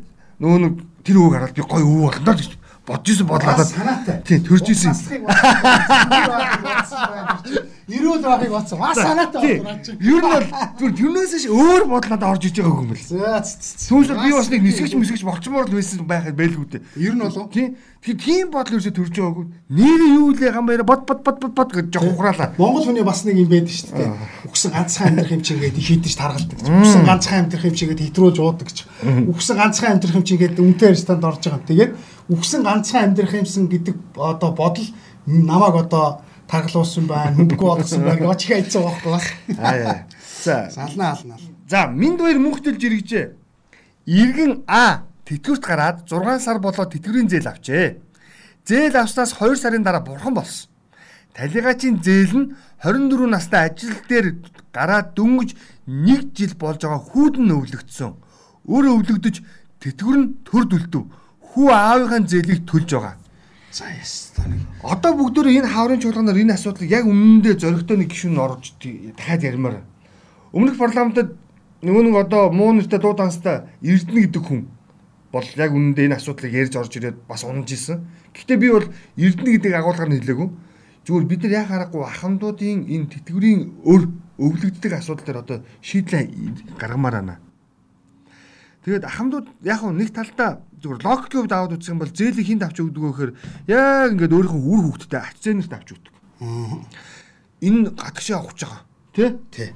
нөгөө нэг тэр өвөөг хараад би гоё өвөө болондоо л гэж бодож исэн бодлоо. Санаатай. Тийм төрж исэн. Ирүүл байхыг бодсон. Бас санаатай болоо чи. Ер нь бол тэрнээс ш өөр бодол надад орж иж байгаагүй юм бэл. Түүнээс би бас нэг нисгэж мэсгэж болчмоор л байсан байхад байлгүй дээ. Ер нь болов. Тийм. Тэгэхээр тийм бодол ерөөсө төрж байгаагүй. Нэр юу лээ гамбайра бод бод бод бод бод гэж жоох ухраалаа. Монгол хүний бас нэг юм байдаг шүү дээ. Үгсэн ганцхан амьдрах юм чинь гээд хийдэж таргалдаг. Үгсэн ганцхан амьдрах юм чинь гээд хэтрүүлж уудаг ч. Үгсэн ганцхан амьдрах юм чинь гээд үнтэй ресторанд орж байгаа юм. Тэгээд үгсэн ганцхан амьдрах юмсан гэдэг одоо бодол намайг одоо таргалуулсан байна, хөнгө болгосон байна. Оч их айцсан байхгүй бас. Аа. За. Салнаа алнаа. За, минд баяр мөнхтөлж иргэжээ. Иргэн А тэтгэврт гараад 6 сар болоод тэтгэврийн зээл авчээ. Зээл авснаас 2 сарын дараа бурхан болсон. Талигачийн зээл нь 24 настай ажил дээр гараад дөнгөж 1 жил болж байгаа хүүд нь өвлөгдсөн. Өөрөө өвлөгдөж тэтгэвэр нь төрд үлдэв. Хүү аавынхаа зээлийг төлж байгаа. За ястаа нэг. Одоо бүгдөө энэ хаврын чуулганаар энэ асуудлыг яг үнэндээ зөрөгтэй нэг гишүүн орж дахиад ярмаар. Өмнөх парламентод нөгөө нэг одоо муу нэртэй дуу данстай Эрдэнэ гэдэг хүн бол яг үнэндээ энэ асуудлыг ярьж орж ирээд бас унаж исэн. Гэхдээ би бол Эрдэнэ гэдэг агуулгаар нь хэлээгүй. Зүгээр бид нар яа харахгүй ахмадуудын энэ тэтгэврийн өр өвлөгддөг асуудал дээр одоо шийдлээ гаргамаар байна. Тэгээд ахмадууд яг нэг талдаа зүгээр логикийн хувьд аваад үзэх юм бол зээлийг хинт авч өгдөг гэхээр яг ингээд өөрийнхөө үр ач зээнэрт авч өгдөг. Энэ гадагшаа авах гэж байгаа. Тэ? Тий.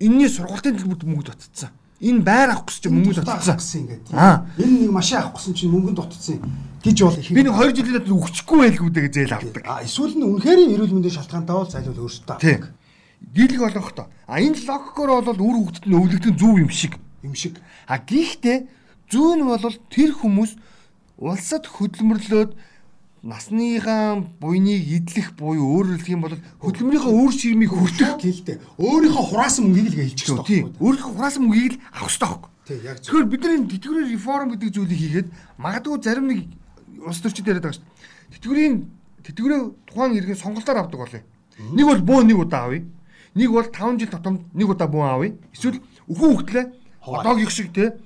Энийний сургалтын төлбөрт мөнгө дутцсан. Энэ байр авах гэж чинь мөнгө дутцсан. гэсэн ингээд. Энэ нэг машин авах гэсэн чинь мөнгөнд дутцсан гэж бол их. Би нэг 2 жилийн дотор өгчихгүй байлгүй дээ зээл авдаг. А эсвэл нь үнэхээр эрүүл мэндийн шалтгаантай бол зайлуул өөрсдөө. Тийм. Дийлэг олох тоо. А энэ логикоор бол үр хөвгтөд нь өвлөгдөн зүв юм шиг. Юм шиг. А гихтээ зүүн бол тэр хүмүүс улсад хөдөлмөрлөөд насныхаа буйныг идэх буюу өөрөөр хэлэх юм бол хөдөлмөрийнхөө өөр ширмийг хүртэх гэлтэй. Өөрийнхөө хураасан мөнгийг л хэлчих шүү. Тийм. Өөрийнхөө хураасан мөнгийг л авах хэрэгтэй байхгүй. Тий, яг. Тэгэхээр бидний тэтгэврийн реформ гэдэг зүйлийг хийгээд магадгүй зарим нэг улс төрчид яриад байгаа шүү. Тэтгэврийн тэтгэврээ тухайн иргэн сонголтоор авдаг болъё. Нэг бол бөө нэг удаа авъя. Нэг бол 5 жил тутамд нэг удаа бөө авъя. Эсвэл өхөн хөлтлээ одоогийнх шиг те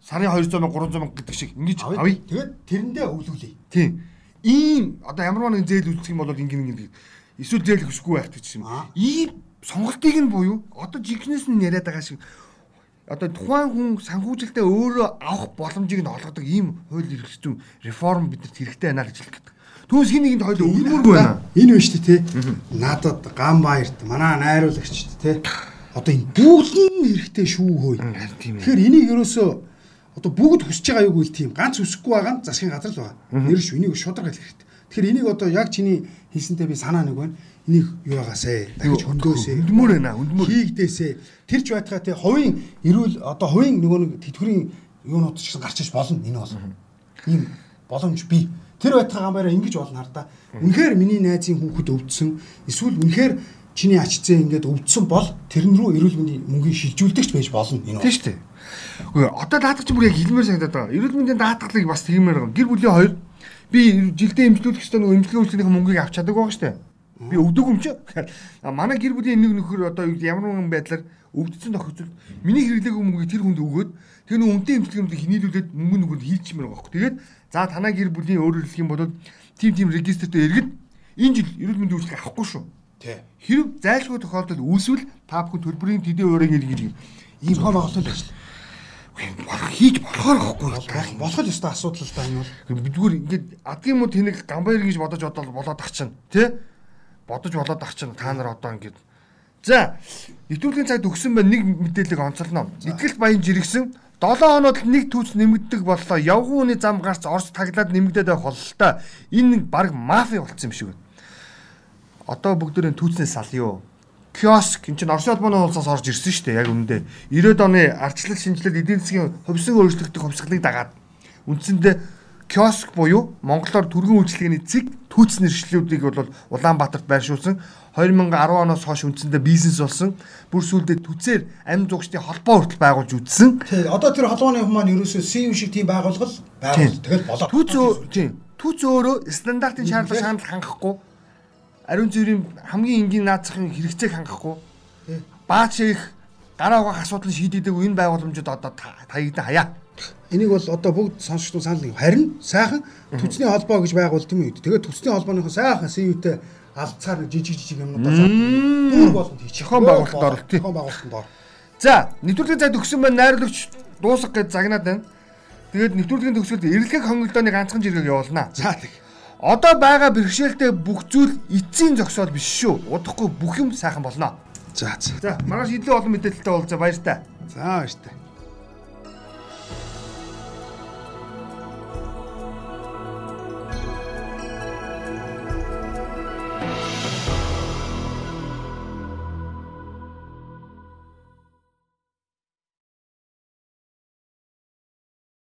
сарын 200 мянга 300 мянга гэдэг шиг ингэж авъя. Тэгээд тэрэндээ өвлүүлээ. Тийм. Ийм одоо ямар нэг зээл үзэх юм бол ингэн ингэн эсвэл зээл хөсгүй байх гэж юм. Ийм сонголтыг нь буюу одоо жигнэс нь яриад байгаа шиг одоо тухайн хүн санхүүжилтээ өөрөө авах боломжийг нь олгодог ийм хууль эрх зүйн реформ бидэнд хэрэгтэй байна гэж хэлдэг. Түүнээс хин нэгэнд хоёул өвлмөргүй байна. Энэ биш тий. Надад гам баярт манай найруулагчд тий. Одоо энэ бүгд нь хэрэгтэй шүү хөөе. Тэгэхээр энийг ерөөсөө одоо бүгд хүсэж байгаа юу гэвэл тийм ганц хүсэхгүй байгаа нь засгийн газар л байгаа. Нэр шүү энийг шударга хэлэх хэрэгтэй. Тэгэхээр энийг одоо яг чиний хэлсэнтэй би санаа нэг байна. Энийг юу ягаасэ дахиж хөндөөсэй. Хөндмөр байна. Хөндмөр. Хийгдээсэй. Тэр ч байтгаа тий хувийн эрүүл одоо хувийн нөгөө нэг тэтгэврийн юунууд ч гэсэн гарч иж болно энэ бол. Ийм боломж бий. Тэр байтгаа гамбараа ингэж болно хар та. Үнэхээр миний найзын хүүхэд өвдсөн эсвэл үнэхээр чиний ачцээ ингээд өвдсөн бол тэрэн рүү эрүүл мэндийн мөнгөний шилжүүлдэгч байж болно энэ. Тийм шүү дээ. Үгүй одоо даатгач бүр яг хэлмээр санагдаад байгаа. Эрүүл мэндийн даатгалыг бас тиймээр байгаа. Гэр бүлийн хоёр би жилдээ эмчлүүлэх ёстой нөгөө эмчилгээ үйлчлэлийн мөнгийг авч чаддаг байгаа шүү дээ. Би өвдөг юм чи. Манай гэр бүлийн нэг нөхөр одоо ямар нэгэн байдлаар өвдсөн тохиолдолд миний хэрэглээгүй мөнгийг тэр хүнд өгөөд тэр нөгөө үнэтэй эмчилгээнд хинээлүүлээд мөнгө нөгөөд хийлчмээр байгаа хөх. Тэгээд за танаа гэр бүлийн өөрөөр хэлэх юм бол тим тим регистртэй иргэд энэ жил эрүүл мэндийн үйлчлэг авахгүй шүү. Тий. Хэрэг зайлшгүй тохиолдолд үүсвэл та бүхэн төлбөрийн төдий өөрийн иргэн ийм хоо байгуулалт ажил болох хийж болохоор байхгүй байх болох л ёстой асуудал л да энэ бол бидгээр ингээд адгийн мод тэнэг гамбайр гэж бодож бодоод болоод ах чинь тий бодож болоод ах чинь та нар одоо ингээд за нэвтрүүлгийн цагт өгсөн байна нэг мэдээлэл онцолно. Нэгтгэл баян жиргсэн. 7 хоноод нэг түүц нэмэгддэг боллоо. Явган үний зам гарч Орос таглаад нэмэгдээд байх бололтой. Энэ баг мафия болцсон юм шиг байна. Одоо бүгдээрээ түүцнээс салъё киоск. Энэ чинь Оросын албаны улсаас орж ирсэн шүү дээ яг үүндээ 90-ад оны ардчлал шинжилээд эдийн засгийн хөвсөн өөрчлөлтөд хувьсгалыг дагаад. Үндсэндээ киоск буюу монголоор түргэн үйлчлэгээний цэг түүц нэршлүүдийг бол Улаанбаатарт байршуулсан. 2010 оноос хойш үндсэндээ бизнес болсон. Бүр сүүлдээ түцээр амь зуугчдын холбоо хүртэл байгуулж үтсэн. Тий одоо тэр холбооны хүмүүс ерөөсөө CU шиг тийм байгуулгал байгуул тэгэл болоо. Түүц тийм түүц өөрөө стандартын шаардлага шаналл хангахгүй ариун цэврийн хамгийн энгийн наацхийн хэрэгцээг хангахгүй баач их гараа угаах асуудлыг шийддэг энэ байгууламжууд одоо таягдан хаяа. Энийг бол одоо бүгд сонсогчдод санал нэг. Харин сайхан төцний холбоо гэж байгуул тийм үү? Тэгээд төцний холбооныхоо сайхан CU-тэй алдцаар жижиг жижиг юмнуудаа зам дүүр болгонд хийчих. Зохион байгуулалтанд оролт. Зохион байгуулалтанд ор. За, нэвтрүүлгийн цайд өгсөн байна найруулагч дуусах гэж загнаад байна. Тэгээд нэвтрүүлгийн төгсгөлд эрэлхэг хонголтооны ганцхан жиргэг явуулнаа. За тэг. Одоо байгаа бэрхшээлтэй бүх зүйл эцсийн зогсоол биш шүү. Удахгүй бүх юм сайхан болно. За за. За, маргааш илүү олон мэдээлэлтэй болцоо баяр та. За баяр та.